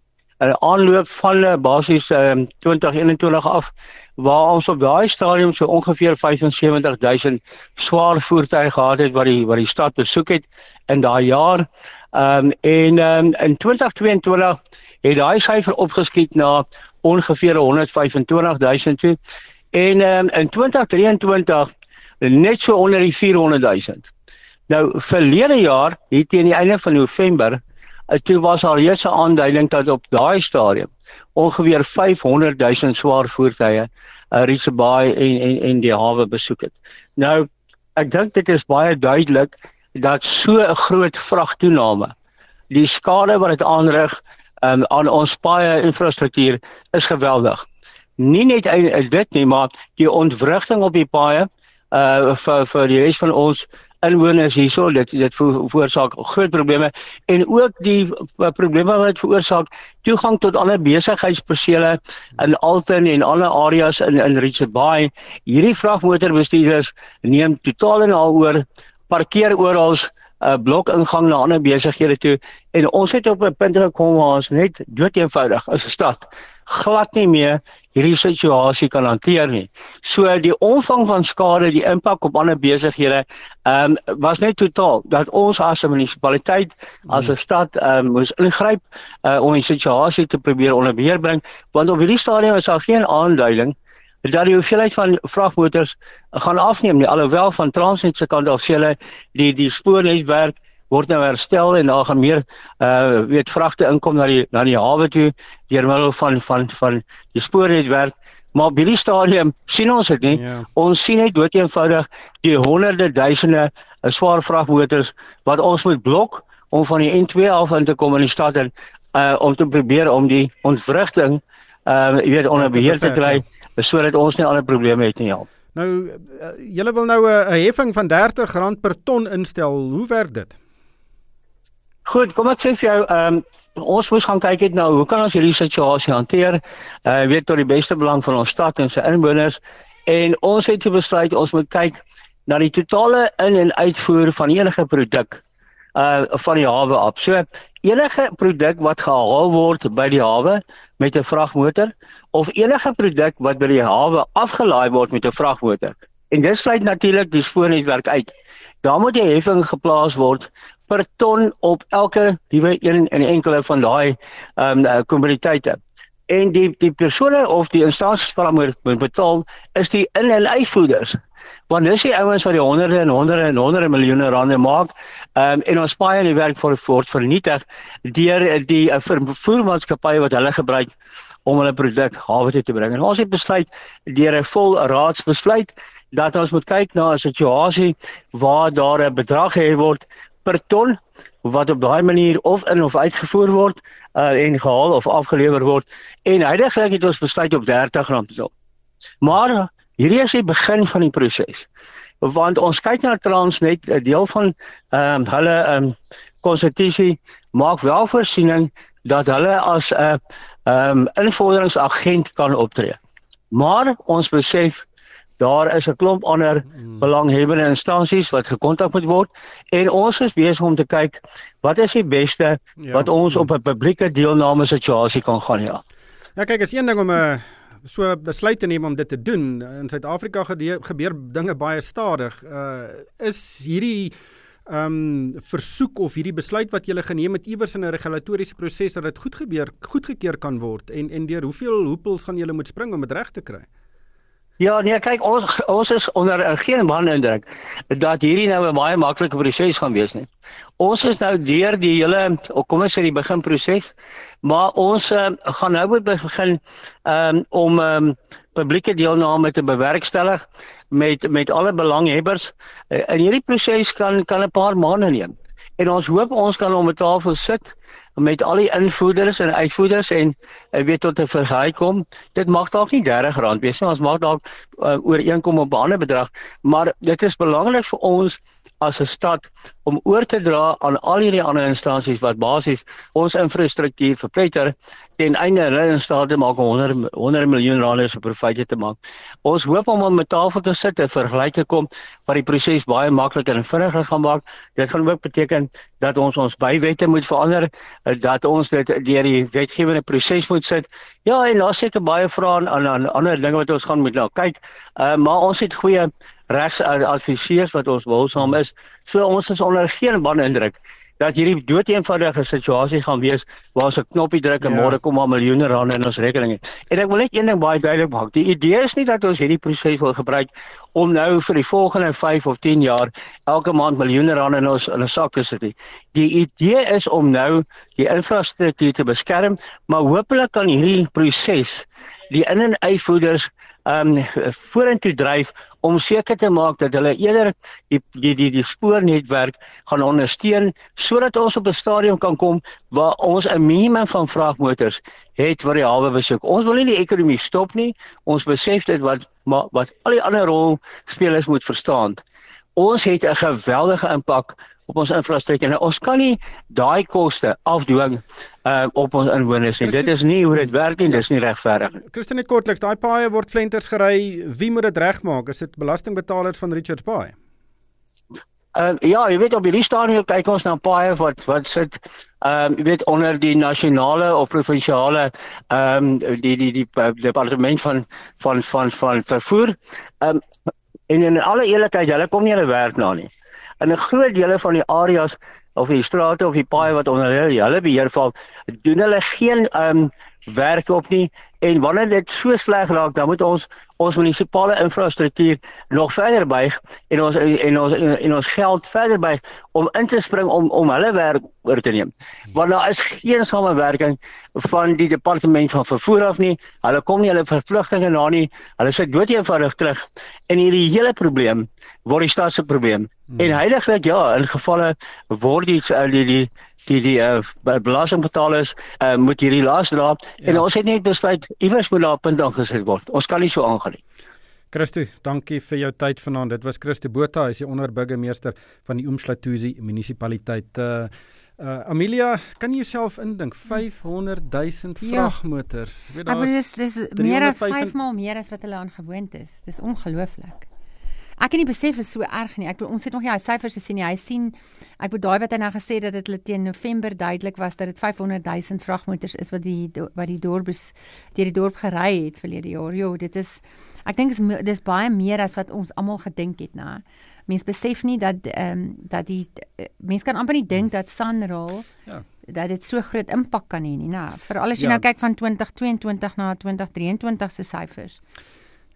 'n aanloop van basies um, 2021 af waar ons op daai stadium so ongeveer 75000 swaar voertuie gehad het wat die wat die stad besoek het in daai jaar. Ehm um, en um, in 2022 het daai syfer opgeskiet na ongeveer 125000 toe. En um, in 2023 net so onder die 400000. Nou verlede jaar, hier teen die einde van November, toe was al reeds 'n aanduiding dat op daai stadium ongeveer 500 000 swaar voertuie uh, Richards Bay en en en die hawe besoek het. Nou ek dink dit is baie duidelik dat so 'n groot vragtoename die skade wat dit aanrig um, aan ons paaie infrastruktuur is geweldig. Nie net dit nie, maar die ontwrigting op die paaie uh vir vir die res van ons inwoners hierso dit dit veroorsaak groot probleme en ook die probleme wat veroorsaak toegang tot alle besigheidspersele in Alton en alle areas in in Richards Bay. Hierdie vragmotorbestuurders neem totaal en al oor parkeer oral 'n uh, blok ingang na ander besighede toe en ons het op 'n punt gekom waar ons net dood eenvoudig as 'n stad glad nie meer hierdie situasie kan hanteer nie. So die omvang van skade, die impak op ander besighede, ehm um, was net totaal dat ons as 'n munisipaliteit, as 'n stad, ehm um, moes ingryp uh, om die situasie te probeer onder beheer bring, want op hierdie stadium is daar geen aanduiding dat die hoeveelheid van vragmotors gaan afneem nie alhoewel van Transnet se kant af sê hulle die die spoornetwerk word nou herstel en daar gaan meer uh weet vragte inkom na die na die hawe toe deur middel van van van die spoornetwerk maar by die stadium sien ons dit nie yeah. Ja. ons sien net dood eenvoudig die honderde duisende uh, swaar vragmotors wat ons moet blok om van die N2 af in te kom in die stad en uh om te probeer om die ontwrigting uh jy weet onder beheer te kry ja. sodat ons nie ander probleme het nie ja Nou julle wil nou 'n heffing van R30 per ton instel. Hoe werk dit? Goed, kom ek sê vir jou, ehm um, ons moet gaan kyk net nou, hoe kan ons hierdie situasie hanteer? Uh weet tot die beste belang van ons stad en sy inwoners en ons het besluit ons moet kyk na die totale in en uitvoer van enige produk uh van die hawe af. So enige produk wat gehaal word by die hawe met 'n vragmotor of enige produk wat by die hawe afgelaai word met 'n vragmotor. En dit sluit natuurlik die spoornetwerk uit. Daar moet 'n heffing geplaas word per ton op elke liewe een en enkele van daai ehm um, kommoditeite. En die die persone of die instansies wat moet moet betaal is die in en uitvoerders. Want dis die ouens wat die honderde en honderde en honderde miljoene rande maak. Ehm um, en ons paai in die werk vir voort vernietig deur die uh, vervoermaatskappye wat hulle gebruik om hulle produk hawe toe te bring. En ons het besluit deur 'n vol raadsbesluit dat ons moet kyk na 'n situasie waar daar 'n bedrag gehef word per ton wat op daai manier of in of uitgevoer word uh, en gehaal of afgelewer word en heidaglik het ons besluit op R30 so. Maar hierdie is die begin van die proses. Want ons kyk na Transnet, 'n deel van ehm um, hulle ehm um, konstitusie maak wel voorsiening dat hulle as 'n uh, ehm um, invorderingsagent kan optree. Maar ons besef daar is 'n klomp ander hmm. belanghebbende instansies wat gekontak moet word en ons is besig om te kyk wat is die beste ja, wat ons op 'n publieke deelname situasie kan gaan ja. Ja kyk, is een ding om 'n uh, so besluit te neem om dit te doen. In Suid-Afrika gebeur dinge baie stadig. Uh is hierdie ehm um, versoek of hierdie besluit wat julle geneem het iewers in 'n regulatoriese proses dat dit goed gebeur, goedgekeur kan word en en deur hoeveel hoepels gaan julle moet spring om dit reg te kry? Ja, nee, kyk ons ons is onder geen man indruk dat hierdie nou 'n baie maklike proses gaan wees nie. Ons is nou deur die hele kom ons sê die beginproses, maar ons uh, gaan nou moet begin um, om um, publieke deelname te bewerkstellig met met alle belanghebbers. Uh, in hierdie proses kan kan 'n paar maande neem. En ons hoop ons kan om 'n tafel sit met al die invoerders en uitvoerders en uh, weet tot 'n vergelyk kom. Dit mag dalk nie R30 wees nie, ons mag dalk uh, ooreenkom op 'n ander bedrag, maar dit is belangrik vir ons as 'n stad om oor te dra aan al hierdie ander instansies wat basies ons infrastruktuur verpletter ten einde hulle in staat te maak om 100 100 miljoen rande se profite te maak. Ons hoop om om met tafel te sit en vergelyk te kom wat die proses baie makliker en vinniger gaan maak. Dit gaan ook beteken dat ons ons bywette moet verander, dat ons dit deur die wetgewende proses moet sit. Ja, en daar seker baie vrae aan aan ander dinge wat ons gaan moet nou kyk. Uh, maar ons het goeie regsadviseurs wat ons wilsaam is. So ons is onder geen ban indruk dat hierdie doeteenvoudige situasie gaan wees waar ons 'n knoppie druk en ja. môre kom maar miljoene rande in ons rekening. En ek wil net een ding baie duidelik maak. Die idee is nie dat ons hierdie proses wil gebruik om nou vir die volgende 5 of 10 jaar elke maand miljoene rande in ons in 'n sak te sit nie. Die idee is om nou die infrastruktuur te beskerm, maar hopelik kan hierdie proses die in- en uitvoerders ehm um, vorentoe dryf om seker te maak dat hulle eerder die die die, die spoornetwerk gaan ondersteun sodat ons op 'n stadium kan kom waar ons 'n minimum van vragmotors het vir die hawe besoek. Ons wil nie die ekonomie stop nie. Ons besef dit wat maar wat al die ander rolspelers moet verstaan. Ons het 'n geweldige impak op ons infrastruktuur. Nou, ons kan nie daai koste afdwing uh op ons inwoners nie. Dit is nie hoe dit werk nie, dis nie regverdig nie. Christen net kortliks, daai paaie word flenters gery. Wie moet dit regmaak? Is dit belastingbetalers van Richards Bay? Uh ja, jy weet op hierdie stadium kyk ons na paaie wat wat sit ehm um, jy weet onder die nasionale of provinsiale ehm um, die die die, die departement van van van van vervoer. Ehm um, en in alle eerlikheid, hulle kom nie hulle werk na nie in 'n groot dele van die areas of die strate of die paaie wat onder hulle hulle beheer val, doen hulle geen ehm um, werk op nie en wanneer dit so sleg raak, dan moet ons ons munisipale infrastruktuur nog verder buig en ons en ons en, en ons geld verder buig om in te spring om om hulle werk oor te neem. Want daar is geen samewerking van die departement van vervoer af nie. Hulle kom nie hulle verpligtinge na nie. Hulle sê dood eenvoudig terug. En hierdie hele probleem word die stad se probleem. Hmm. En heiliglik ja, in gevalle word die die die die die uh, belastingbetalers uh, moet hierdie las dra ja. en ons het net besluit iewers moet daar 'n punt aangesit word. Ons kan nie so aangaan nie. Christo, dankie vir jou tyd vanaand. Dit was Christo Botha, hy is die onderburgemeester van die Oomsluituzi munisipaliteit. Uh Uh Amelia, kan jy jouself indink 500 000 ja. vragmotors? Weet daar is dis meer as 5 maal meer as wat hulle aan gewoond is. Dis ongelooflik. Ek kan nie besef is so erg nie. Ek bedoel ons het nog nie hy syfers gesien nie. Hy sien ek bedoel daai wat hy nou gesê dat dit hulle teen November duidelik was dat dit 500 000 vragmotors is wat die wat die dorp deur die dorp gery het verlede jaar. Jo, dit is ek dink is dis baie meer as wat ons almal gedink het, né? Mense besef nie dat ehm um, dat die uh, mense kan amper nie dink dat Sanral ja dat dit so groot impak kan hê nie, né? Veral as jy ja. nou kyk van 2022 na 2023 se syfers.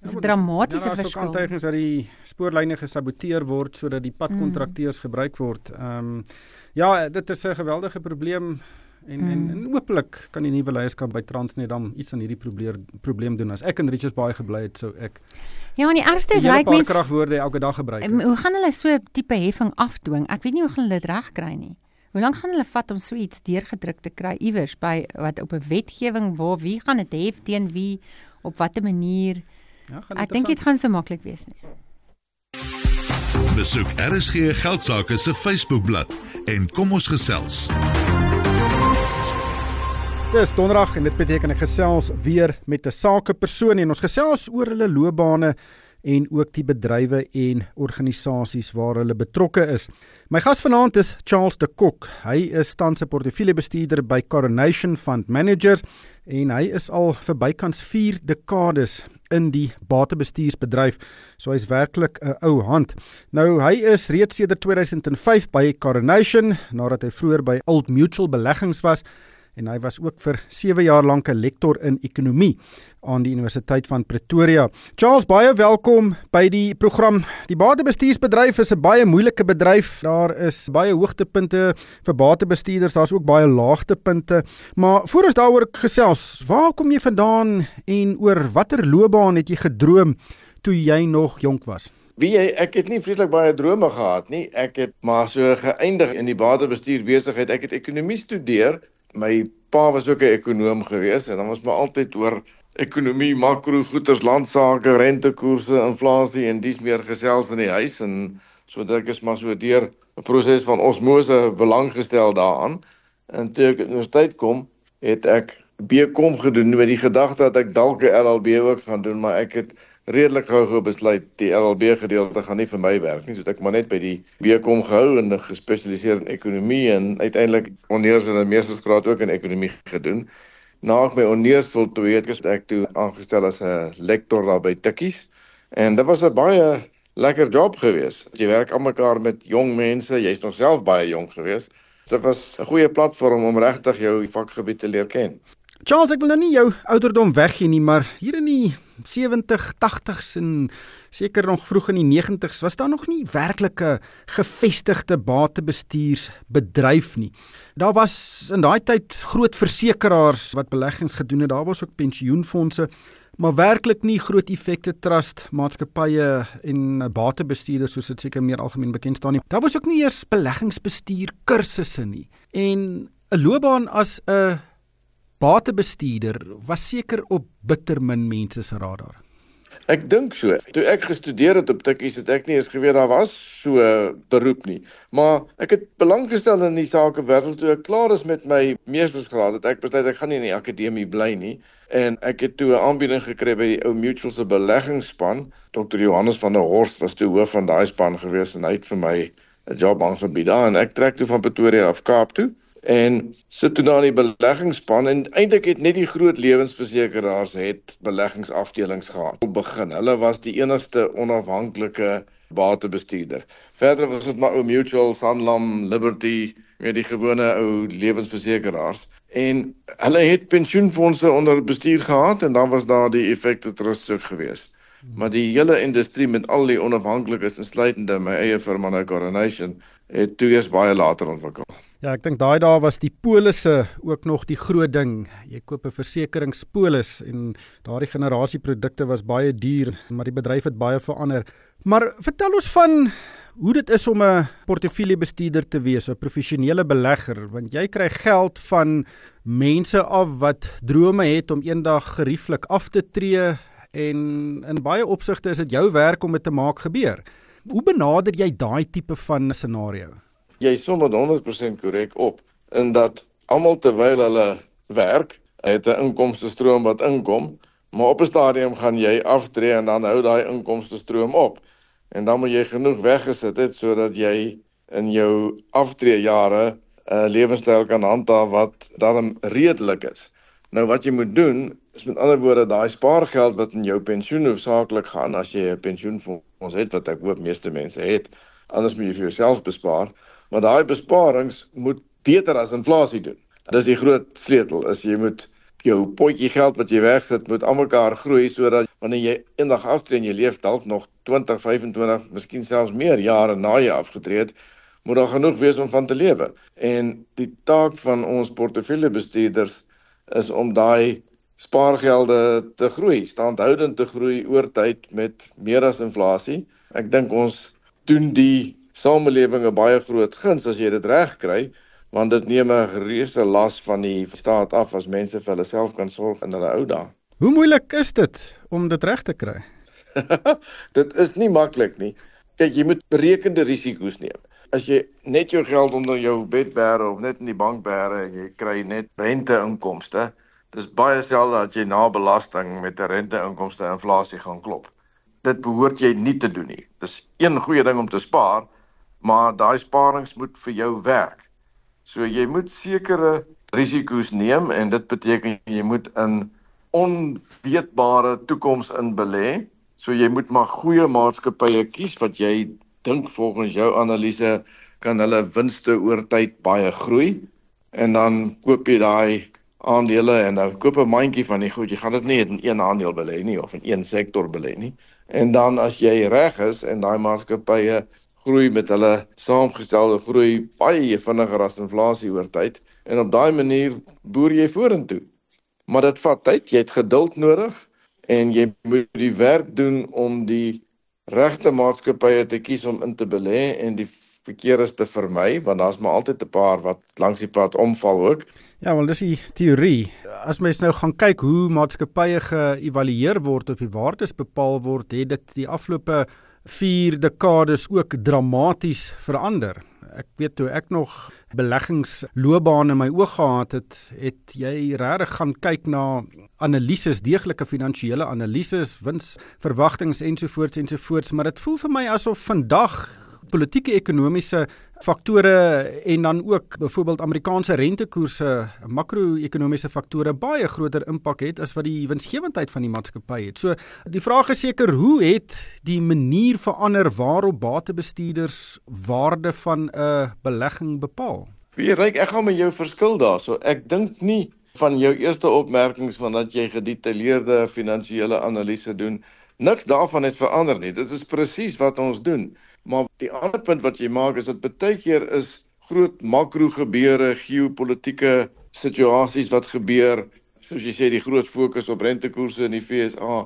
Dis 'n dramatiese verskil. Daar is ook aantuigings dat die spoorlyne gesaboteer word sodat die padkontrakteurs mm. gebruik word. Ehm um, ja, dit is 'n geweldige probleem en mm. en, en hopelik kan die nuwe leierskap by Transnet dan iets aan hierdie probleem probleem doen. As ek in Richards Bay gebly het, sou ek Ja, en die ergste is ryk mense kragwoorde elke dag gebruik. Het. Hoe gaan hulle so 'n tipe heffing afdwing? Ek weet nie hoe hulle dit regkry nie. Hoe lank gaan hulle vat om so iets deurgedruk te kry iewers by wat op 'n wetgewing waar wie gaan dit hef teen wie op watter manier? Ja, ek dink dit gaan so maklik wees nie. Besoek RSG Geldsaake se Facebookblad en kom ons gesels. Dis donderdag en dit beteken ek gesels weer met 'n sakepersoon en ons gesels oor hulle loopbane en ook die bedrywe en organisasies waar hulle betrokke is. My gas vanaand is Charles de Kok. Hy is tans 'n portefeuljebestuurder by Coronation Fund Managers en hy is al vir bykans 4 dekades in die batebestuursbedryf. So hy's werklik 'n ou hand. Nou hy is reeds sedert 2005 by Coronation nadat hy vroeër by Old Mutual Beleggings was en hy was ook vir 7 jaar lank 'n lektor in ekonomie aan die Universiteit van Pretoria. Charles, baie welkom by die program. Die batebestuursbedryf is 'n baie moeilike bedryf. Daar is baie hoogtepunte vir batebestuurders, daar's ook baie laagtepunte. Maar voor ons daaroor gesels, waar kom jy vandaan en oor watter loopbaan het jy gedroom toe jy nog jonk was? Wie jy, ek het nie vreeslik baie drome gehad nie. Ek het maar so geëindig in die batebestuur besigheid. Ek het ekonomie studeer my pa was ook 'n ekonom gewees en dan was my altyd oor ekonomie, makro goeders, landsaake, rentekoerse, inflasie en dis meer gesels in die huis en so dit is maar so deur 'n proses van osmose belang gestel daaraan. En toe ek universiteit kom, het ek BCom gedoen met die gedagte dat ek dalk 'n LLB ook gaan doen, maar ek het redelik gou besluit die LLB gedeelte gaan nie vir my werk nie, so ek maar net by die BCom gehou en gespesialiseer in ekonomie en uiteindelik onders in 'n meestersgraad ook in ekonomie gedoen. Na ek my onders voltooi het, het ek toe aangestel as 'n lektor daar by Tikkies en dit was 'n baie lekker job geweest. Jy werk almekaar met jong mense, jy's nog self baie jonk geweest. Dit was 'n goeie platform om regtig jou vakgebied te leer ken. Charles, ek wil nou nie jou ouderdom weggee nie, maar hier in die 70, 80s en seker nog vroeg in die 90s was daar nog nie werklike gevestigde batebestuursbedryf nie. Daar was in daai tyd groot versekerings wat beleggings gedoen het. Daar was ook pensioenfonde, maar werklik nie groot effekte trust maatskappye en batebestuurders soos dit seker meer algemeen bekend staan nie. Daar was ook nie eers beleggingsbestuur kursusse nie. En 'n loopbaan as 'n batebestuurder was seker op bitter min mense se radar. Ek dink so. Toe ek gestudeer het op Tikkies het ek nie eens geweet daar was so beroep nie. Maar ek het belang gestel in die sake wêreld toe ek klaar is met my meestersgraad. Het ek besluit ek gaan nie in die akademie bly nie en ek het toe 'n aanbieding gekry by die ou Mutual se beleggingsspan. Dr. Johannes van der Horst was toe hoof van daai span gewees en hy het vir my 'n job aangebied daar en ek trek toe van Pretoria af Kaap toe en sit toe daar in die beleggingsspan en eintlik het net die groot lewensversekeraars het beleggingsafdelings gehad. Op begin, hulle was die enigste onafhanklike batebestuurder. Verder was dit maar ou Mutual, Sanlam, Liberty, met die gewone ou lewensversekeraars en hulle het pensioenfonde onder bestuur gehad en dan was daar die effekte trust ook geweest. Maar die hele industrie met al die onafhanklikes insluitende my eie firma nou Coronation het toe eers baie later ontwikkel. Ja, ek dink daai dae was die polisse ook nog die groot ding. Jy koop 'n versekeringspolis en daardie generasie produkte was baie duur, maar die bedryf het baie verander. Maar vertel ons van hoe dit is om 'n portefeuljebestuurder te wees, 'n professionele belegger, want jy kry geld van mense af wat drome het om eendag gerieflik af te tree en in baie opsigte is dit jou werk om dit te maak gebeur. Hoe benader jy daai tipe van scenario? Jy som met 100% korrek op in dat almal terwyl hulle werk, het 'n inkomste stroom wat inkom, maar op 'n stadium gaan jy aftree en dan hou daai inkomste stroom op. En dan moet jy genoeg weggesit het sodat jy in jou aftree jare 'n lewenstyl kan handhaaf wat dan redelik is. Nou wat jy moet doen is met ander woorde daai spaargeld wat in jou pensioen hoofsaaklik gaan as jy 'n pensioenfonds het wat ek hoop meeste mense het, anders moet jy vir jouself bespaar maar daai besparings moet beter as inflasie doen. Dis die groot sleutel, is jy moet jou potjie geld wat jy wegsit moet almekaar groei sodat wanneer jy eendag aftree en jy leef dalk nog 20, 25, miskien selfs meer jare na jy afgetree het, moet daar genoeg wees om van te lewe. En die taak van ons portefeuljebestuurders is om daai spaargelde te groei, standhoudend te groei oor tyd met meer as inflasie. Ek dink ons doen die samelewing 'n baie groot guns as jy dit reg kry, want dit neem 'n reuse las van die staat af as mense vir hulle self kan sorg in hulle ou dae. Hoe moeilik is dit om dit reg te kry? dit is nie maklik nie. Kyk, jy moet berekende risiko's neem. As jy net jou geld onder jou bed bære of net in die bank bære en jy kry net renteinkomste, dis baie selde dat jy na belasting met 'n renteinkomste inflasie gaan klop dit behoort jy nie te doen nie. Dis een goeie ding om te spaar, maar daai sparings moet vir jou werk. So jy moet sekere risiko's neem en dit beteken jy moet in onweetbare toekoms in belê. So jy moet maar goeie maatskappye kies wat jy dink volgens jou analise kan hulle winste oor tyd baie groei en dan koop jy daai aandele en dan koop 'n mandjie van die goed. Jy gaan dit nie in een aandeel belê nie of in een sektor belê nie. En dan as jy reg is en daai maatskappye groei met hulle saamgestelde groei baie vinniger as inflasie oor tyd en op daai manier boer jy vorentoe. Maar dit vat tyd, jy het geduld nodig en jy moet die werk doen om die regte maatskappye te kies om in te belê en die verkeer is te vermy want daar's maar altyd 'n paar wat langs die pad omval ook. Ja, wel dis die teorie. As mens nou gaan kyk hoe maatskappye geëvalueer word of die waardes bepaal word, het dit die afgelope 4 dekades ook dramaties verander. Ek weet toe ek nog beleggingsloopbaan in my oog gehad het, het jy regtig gaan kyk na analises, deeglike finansiële analises, winsverwagtings ensovoorts ensovoorts, maar dit voel vir my asof vandag politieke ekonomiese faktore en dan ook byvoorbeeld Amerikaanse rentekoerse, makro-ekonomiese faktore baie groter impak het as wat die winsgewendheid van die maatskappy het. So die vraag is seker hoe het die manier verander waarop batebestuurders waarde van 'n belegging bepaal? Wie ryk ek gaan met jou verskil daarso. Ek dink nie van jou eerste opmerkings van dat jy gedetailleerde finansiële analise doen. Niks daarvan het verander nie. Dit is presies wat ons doen. Maar die ander punt wat jy maak is dat baie keer is groot makro gebeure, geopolitiese situasies wat gebeur, soos jy sê die groot fokus op rentekoerse in die FSA,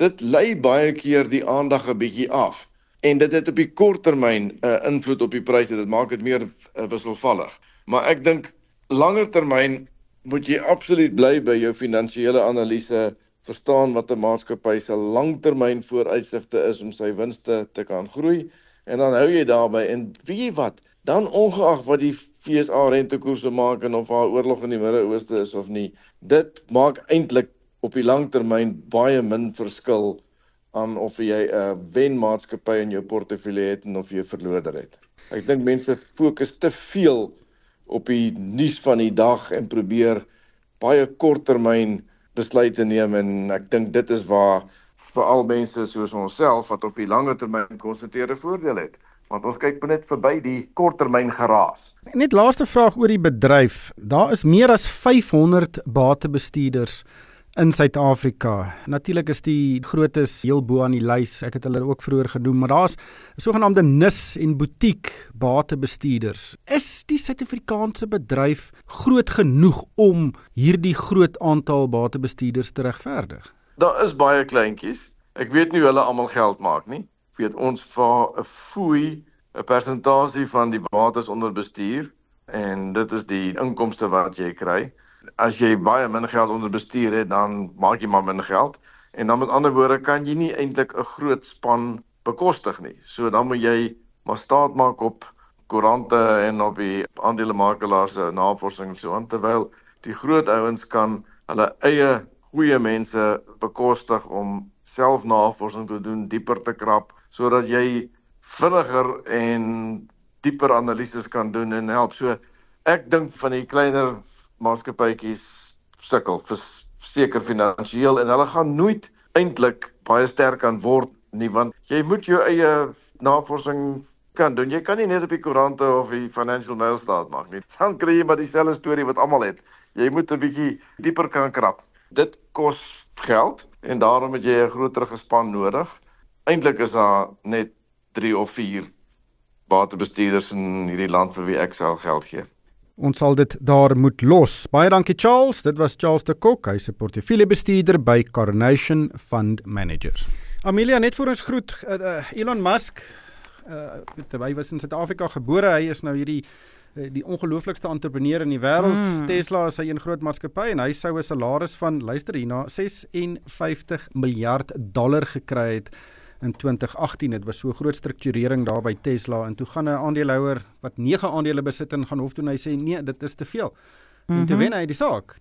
dit lei baie keer die aandag 'n bietjie af. En dit het op die kort termyn 'n uh, invloed op die pryse. Dit maak dit meer uh, wisselvallig. Maar ek dink langer termyn moet jy absoluut bly by jou finansiële analise verstaan wat 'n maatskappy se langtermyn vooruitsigte is om sy winste te kan groei en dan hou jy daarby. En weet jy wat? Dan ongeag wat die FSA rentekoerse maak en of haar oorlog in die Midde-Ooste is of nie dit maak eintlik op die lang termyn baie min verskil aan of jy 'n wenmaatskappy in jou portefeulje het en of jy 'n verloder het. Ek dink mense fokus te veel op die nuus van die dag en probeer baie korttermyn besluite neem en ek dink dit is waar veral mense soos onsself wat op die lange termyn konsentreerde voordeel het want ons kyk net verby die korttermyn geraas. Net laaste vraag oor die bedryf. Daar is meer as 500 batebestuurders in Suid-Afrika. Natuurlik is die grootes heel bo aan die lys. Ek het hulle ook vroeër genoem, maar daar's sogenaamde nis en butiek batebestuurders. Is die Suid-Afrikaanse bedryf groot genoeg om hierdie groot aantal batebestuurders te regverdig? Daar is baie kleintjies. Ek weet nie hulle almal geld maak nie. Ek weet ons vir 'n fooi 'n persentasie van die bates onder bestuur en dit is die inkomste wat jy kry. As jy baie min geld onder bestuur het, dan maak jy maar min geld en dan met ander woorde kan jy nie eintlik 'n groot span bekostig nie. So dan moet jy maar staat maak op koerante en op die aandelemakelaars se navorsing en so aan terwyl die groot ouens kan hulle eie goeie mense bekostig om selfnavorsing te doen, dieper te krap sodat jy vinniger en dieper analises kan doen en help. So ek dink van die kleiner maatskappytjies sukkel verseker finansiëel en hulle gaan nooit eintlik baie sterk kan word nie want jy moet jou eie navorsing kan doen. Jy kan nie net op die koerante of die Financial Mail staat maak nie. Dan kry jy maar dieselfde storie wat almal het. Jy moet 'n bietjie dieper kan krap dit kos geld en daarom het jy 'n groter gespan nodig. Eintlik is daar net 3 of 4 batebestuurders in hierdie land vir wie ek self geld gee. Ons sal dit daar moet los. Baie dankie Charles. Dit was Charles de Kok, hy's 'n portefeuljebestuurder by Coronation Fund Managers. Amelia net vir ons groet uh, uh, Elon Musk. Uh, hy was in Suid-Afrika gebore. Hy is nou hierdie die ongelooflikste entrepreneur in die wêreld. Mm. Tesla is sy een groot maatskappy en hy sou 'n salaris van luister hierna 56 miljard dollar gekry het in 2018. Dit was so groot strukturering daar by Tesla en toe gaan 'n aandeelhouer wat 9 aandele besit en gaan hof toe en hy sê nee, dit is te veel. Mm -hmm. En toe mhm. wen hy die saak.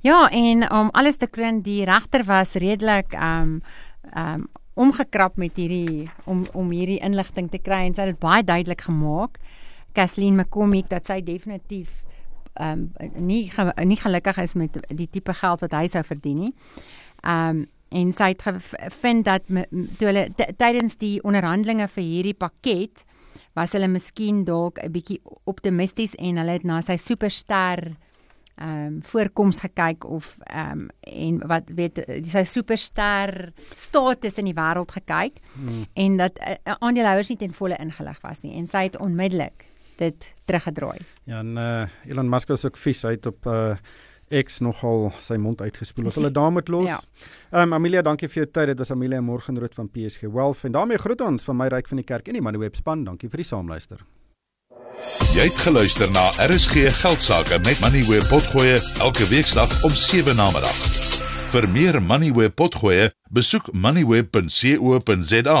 Ja, en om um, alles te kroon, die regter was redelik um um omgekrap met hierdie om om hierdie inligting te kry en sy het dit baie duidelik gemaak. Kathleen McCormick dat sy definitief ehm um, nie nie gelukkig is met die tipe geld wat hy sou verdien nie. Ehm um, en sy het gevind dat toe hulle tydens die onderhandelinge vir hierdie pakket was hulle miskien dalk 'n bietjie optimisties en hulle het na sy superster ehm um, voorkoms gekyk of ehm um, en wat weet sy superster status in die wêreld gekyk hmm. en dat uh, aandeelhouers nie ten volle ingelig was nie en sy het onmiddellik dit teruggedraai. Ja, en uh, Elon Musk is ook vies uit op uh X nogal sy mond uitgespoel. Ons hulle daar moet los. Ja. Ehm um, Amelia, dankie vir jou tyd. Dit was Amelia Morgenrood van PSG Wealth en daarmee groet ons van my ryk van die kerk en die Moneyweb span. Dankie vir die saamluister. Jy het geluister na RSG Geldsaake met Moneyweb Potgoe elke weeksdag om 7 na middag. Vir meer Moneyweb Potgoe, besoek moneyweb.co.za